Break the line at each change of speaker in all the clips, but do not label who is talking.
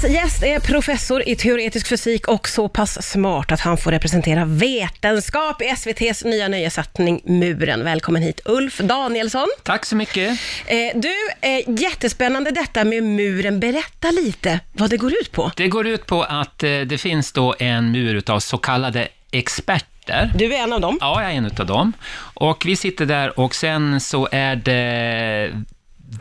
Dagens gäst är professor i teoretisk fysik och så pass smart att han får representera vetenskap i SVTs nya nöjesatsning Muren. Välkommen hit Ulf Danielsson.
Tack så mycket.
Eh, du, eh, jättespännande detta med muren. Berätta lite vad det går ut på.
Det går ut på att eh, det finns då en mur utav så kallade experter.
Du är en av dem.
Ja, jag är en utav dem. Och vi sitter där och sen så är det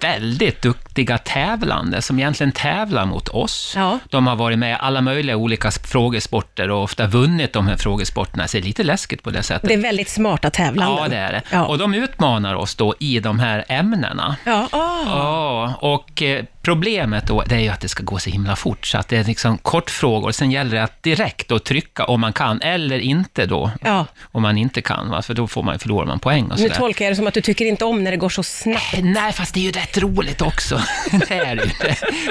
väldigt duktiga tävlande som egentligen tävlar mot oss.
Ja.
De har varit med i alla möjliga olika frågesporter och ofta vunnit de här frågesporterna, så det är lite läskigt på det sättet.
Det är väldigt smarta tävlanden.
Ja, det är det.
Ja.
Och de utmanar oss då i de här ämnena.
Ja, ah.
Ja, och eh, problemet då, det är ju att det ska gå så himla fort, så att det är liksom kortfrågor, sen gäller det att direkt då trycka om man kan, eller inte då,
Ja.
om man inte kan, va? för då får man, förlorar man poäng och
Nu
sådär.
tolkar jag det som att du tycker inte om när det går så snabbt.
Eh, Nej, fast det är ju rätt roligt också. det är det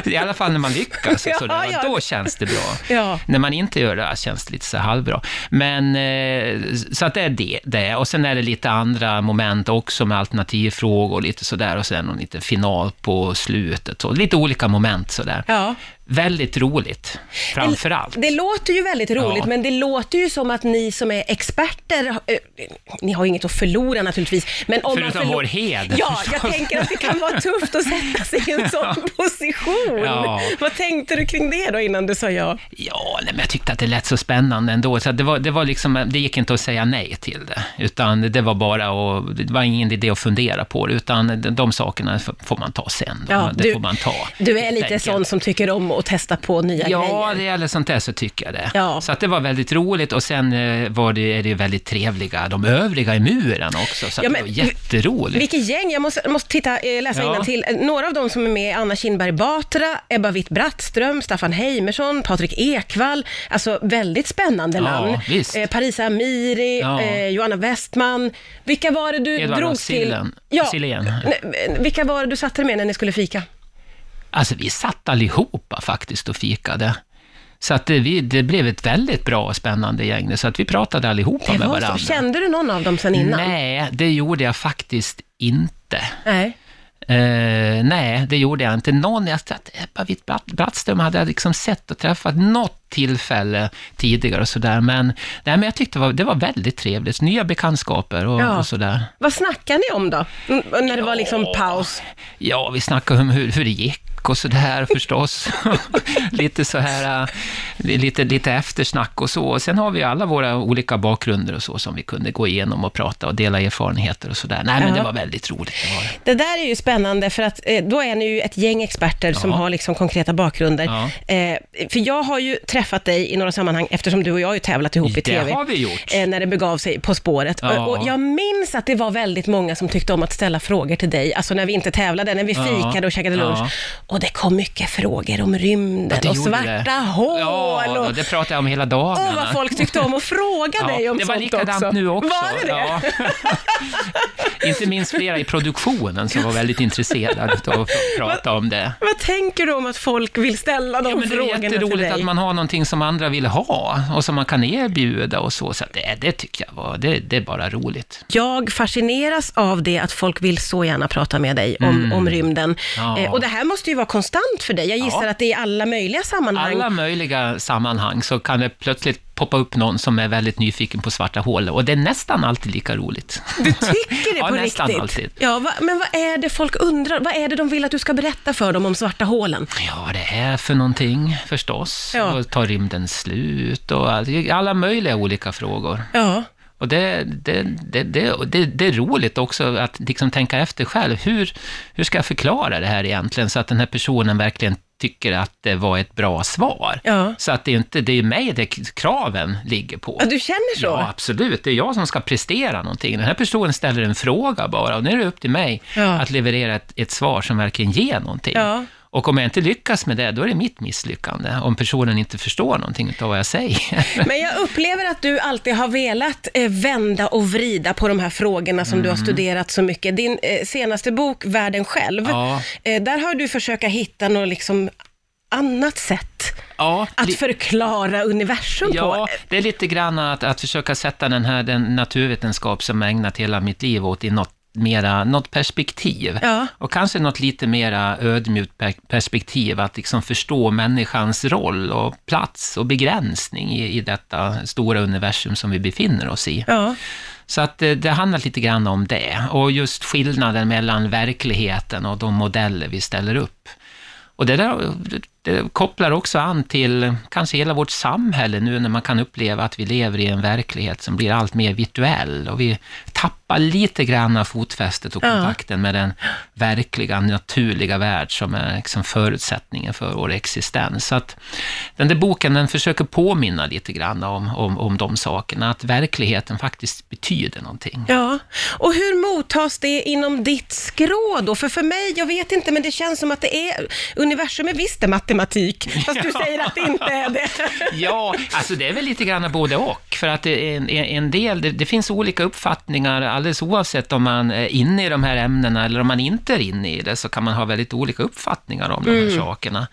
ju. I alla fall när man lyckas, och
Ja,
sådär,
ja.
då känns det bra.
Ja.
När man inte gör det känns det lite så halvbra. Men, eh, så att det är det, det. Och sen är det lite andra moment också med alternativfrågor och lite sådär, och sen någon liten final på slutet. Så lite olika moment sådär.
Ja.
Väldigt roligt, framför allt.
Det låter ju väldigt roligt,
Ja.
men det låter ju som att ni som är experter, eh, ni har ju inget att förlora naturligtvis, men om
Förutom
man förlor-
vår heder,
Ja, jag tänker att det kan vara tufft att sätta sig i en sån position.
Ja.
Vad tänkte du kring det då innan du sa ja?
Ja, nej, men jag tyckte att det lät så spännande ändå, så att det, var, det, var liksom, det gick inte att säga nej till det, utan det var bara och det var ingen idé att fundera på det, utan de, de sakerna får man ta sen. Då.
Ja,
det
du-
får man ta.
Du är lite sån som tycker om att testa på nya
Ja,
grejer.
det gäller sånt där så tycker jag det.
Ja.
Så att det var väldigt roligt och sen eh, var det, är det väldigt trevliga, de övriga i muren också, så
Ja,
det
men
var jätteroligt.
Vilket gäng! Jag måste, måste titta, eh, läsa
Ja.
till. Några av dem som är med är Anna Kinberg Batra, Ebba Witt-Brattström, Staffan Heimersson, Patrik Ekwall. Alltså väldigt spännande
Ja,
namn.
visst.
Eh, Parisa Amiri,
Ja.
eh, Johanna Westman. Vilka var det du
Edvard
drog
af Sillen-
till? Ja,
Silén.
Nej, vilka var det du satte dig med när ni skulle fika?
Alltså vi satt allihopa faktiskt och fikade. Så att det, vi, det blev ett väldigt bra och spännande gäng, så att vi pratade allihopa med
var
varandra.
så. Kände du någon av dem sen innan?
Nej, det gjorde jag faktiskt inte.
Nej.
Eh, nej, det gjorde jag inte. Någon, jag att Ebba Witt-Brattström hade jag liksom sett och träffat något tillfälle tidigare och sådär, men, nej, men jag tyckte det var, det var väldigt trevligt. Nya bekantskaper och,
Ja.
och sådär.
Vad snackade ni om då? Mm, När det var liksom
Ja.
paus?
Ja, vi snackade om hur, hur det gick och sådär förstås. lite så här, äh, lite, lite eftersnack och så. Och sen har vi alla våra olika bakgrunder och så som vi kunde gå igenom och prata och dela erfarenheter och sådär. Nej, men
Ja.
det var väldigt roligt. Det var det.
Det där är ju spännande för att eh, då är ni ju ett gäng experter som
Ja.
har liksom konkreta bakgrunder.
Ja.
Eh, för jag har ju träffat dig i några sammanhang eftersom du och jag har ju tävlat ihop i
Det
TV.
har vi gjort.
Eh, när det begav sig På spåret. Och, och jag minns att det var väldigt många som tyckte om att ställa frågor till dig, alltså när vi inte tävlade, när vi fikade och käkade lunch.
Ja.
Och det kom mycket frågor om rymden och svarta
det.
hål.
Ja,
och,
och det pratade jag om hela dagarna.
Åh, vad folk tyckte om att fråga dig om
det var
sånt
likadant
också.
nu också.
Var det det?
Inte minst flera i produktionen som var väldigt intresserade av att prata om det.
Vad tänker du om att folk vill ställa de
Ja, men det är
frågorna till
jätteroligt
dig?
att man har någonting som andra vill ha och som man kan erbjuda och så. Så det, det tycker jag var, det, det är bara roligt.
Jag fascineras av det att folk vill så gärna prata med dig om, om rymden.
Mm. Ja.
Eh, och det här måste ju vara konstant för dig. Jag gissar
Ja.
att det är i alla möjliga sammanhang.
Alla möjliga sammanhang så kan det plötsligt poppa upp någon som är väldigt nyfiken på svarta hål och det är nästan alltid lika roligt.
Du tycker det
Ja,
på
nästan
riktigt?
alltid.
Ja, va, men vad är det folk undrar? Vad är det de vill att du ska berätta för dem om svarta hålen?
Ja, det är för någonting förstås.
Ja.
Och tar rymden slut och all- alla möjliga olika frågor.
Ja.
Och det, det, det, det, det, det är roligt också att liksom tänka efter själv. Hur, hur ska jag förklara det här egentligen så att den här personen verkligen tycker att det var ett bra svar?
Ja.
Så att det är inte det är mig det kraven ligger på.
ja, du känner så?
Ja, absolut. Det är jag som ska prestera någonting. Den här personen ställer en fråga bara och nu är det upp till mig
Ja.
att leverera ett, ett svar som verkligen ger någonting.
Ja.
Och om jag inte lyckas med det, då är det mitt misslyckande. Om personen inte förstår någonting av vad jag säger.
Men jag upplever att du alltid har velat eh, vända och vrida på de här frågorna som
Mm.
du har studerat så mycket. Din eh, senaste bok, Världen själv,
Ja.
eh, där har du försökt hitta något liksom annat sätt
Ja,
att förklara universum
Ja,
på.
det är lite grann att, att försöka sätta den här den naturvetenskap som jag ägnat hela mitt liv åt i något mera, något perspektiv.
Ja.
Och kanske något lite mera ödmjukt per- perspektiv, att liksom förstå människans roll och plats och begränsning i, i detta stora universum som vi befinner oss i.
Ja.
Så att det, det handlar lite grann om det, och just skillnaden mellan verkligheten och de modeller vi ställer upp. Och det, där, det kopplar också an till kanske hela vårt samhälle nu när man kan uppleva att vi lever i en verklighet som blir allt mer virtuell och vi tappar lite grann av fotfästet och
Ja.
kontakten med den verkliga, naturliga värld som är liksom förutsättningen för vår existens. Så att den där boken den försöker påminna lite grann om, om, om de sakerna, att verkligheten faktiskt betyder någonting.
Ja, och hur mottas det inom ditt skrå då? För för mig, jag vet inte, men det känns som att det är, universum är visst är matematik, fast du säger att det inte är det.
Ja, alltså det är väl lite grann både och. För att en, en del, det, det finns olika uppfattningar, alldeles oavsett om man är inne i de här ämnena eller om man inte är inne i det, så kan man ha väldigt olika uppfattningar om de här sakerna.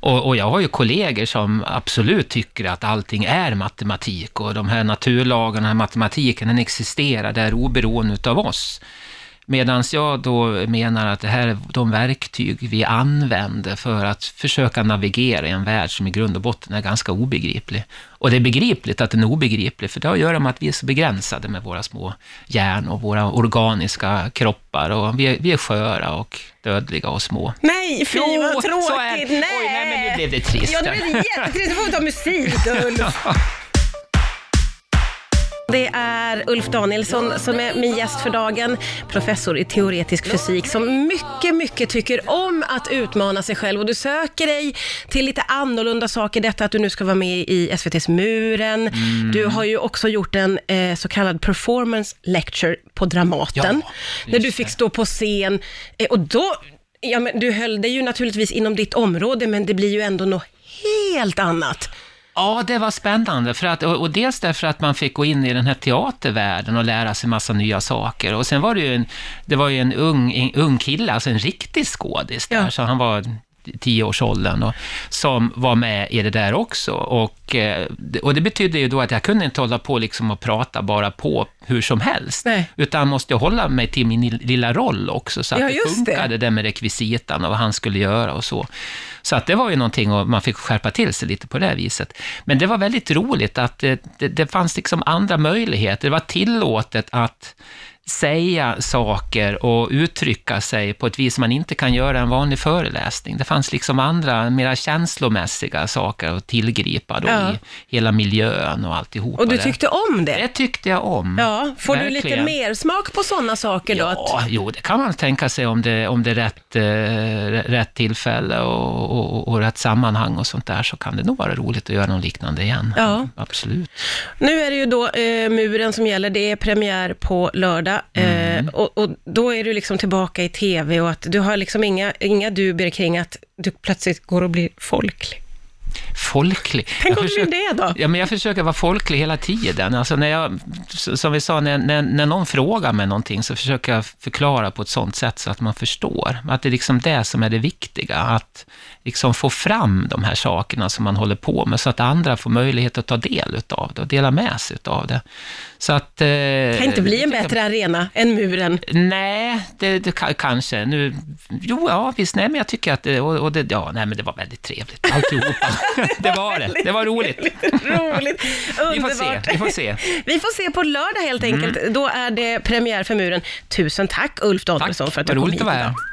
Och, och jag har ju kollegor som absolut tycker att allting är matematik och de här naturlagarna, matematiken, den existerar där oberoende utav oss. Medan jag då menar att det här är de verktyg vi använder för att försöka navigera i en värld som i grund och botten är ganska obegriplig. Och det är begripligt att den är obegriplig, för det har att göra med att vi är så begränsade med våra små hjärn och våra organiska kroppar. Och vi är, vi är sköra och dödliga och små.
Nej, fy
Jo,
vad tråkigt. Nej.
Oj, nej, men nu blev det trist.
Ja, nu blev det jättetrist. Nu får vi ta musik, Ulf. Det är Ulf Danielsson som är min gäst för dagen, professor i teoretisk fysik som mycket, mycket tycker om att utmana sig själv och du söker dig till lite annorlunda saker, detta att du nu ska vara med i SVTs Muren.
Mm.
Du har ju också gjort en eh, så kallad performance lecture på Dramaten,
Ja,
när du fick stå på scen eh, och då, ja men du höll dig ju naturligtvis inom ditt område, men det blir ju ändå något helt annat.
Ja, det var spännande. För att, och, och dels därför att man fick gå in i den här teatervärlden och lära sig massa nya saker. Och sen var det ju en, det var ju en ung, en ung kille, alltså en riktig skådis där,
Ja.
så han var tioårsåldern och som var med i det där också. Och, eh, och det betydde ju då att jag kunde inte hålla på liksom och prata bara på hur som helst,
Nej.
utan måste hålla mig till min lilla roll också, så att
Ja,
det funkade det med rekvisitan och vad han skulle göra och så. Så att det var ju någonting och man fick skärpa till sig lite på det viset. Men det var väldigt roligt att det, det, det fanns liksom andra möjligheter. Det var tillåtet att säga saker och uttrycka sig på ett vis som man inte kan göra en vanlig föreläsning. Det fanns liksom andra, mera känslomässiga saker att tillgripa då
Ja.
i hela miljön och alltihopa.
Och du
det.
tyckte om det?
Det tyckte jag om.
Ja, får du lite
Verkligen.
mer smak på sådana saker då? Att,
Ja, jo, det kan man tänka sig om det, om det är rätt, eh, rätt tillfälle och, och, och rätt sammanhang och sånt där, så kan det nog vara roligt att göra något liknande igen.
Ja.
Absolut.
nu är det ju då eh, muren som gäller, det är premiär på lördag
Mm.
eh, och, och då är du liksom tillbaka i TV och att du har liksom inga, inga dubier kring att du plötsligt går och blir folklig.
Folklig.
Tänk om du blir det då?
Ja, men jag försöker vara folklig hela tiden. Alltså när jag, som vi sa, när, när, när någon frågar mig någonting så försöker jag förklara på ett sånt sätt så att man förstår. Att det är liksom det som är det viktiga, att liksom få fram de här sakerna som man håller på med, så att andra får möjlighet att ta del av det och dela med sig av det. Så att... Eh,
Kan inte bli en
tycker jag-
bättre arena än muren.
Nej, det, det ka- kanske. Nu, jo, ja, visst, nej, men jag tycker att det, och, och det, ja, nej, men det var väldigt trevligt, alltihopa. det var det, det var roligt.
Roligt,
Vi får se, vi får se.
Vi får se på lördag helt enkelt. Då är det premiär för muren. Tusen tack Ulf Danielsson
Tack,
för att du kom
roligt
hit idag.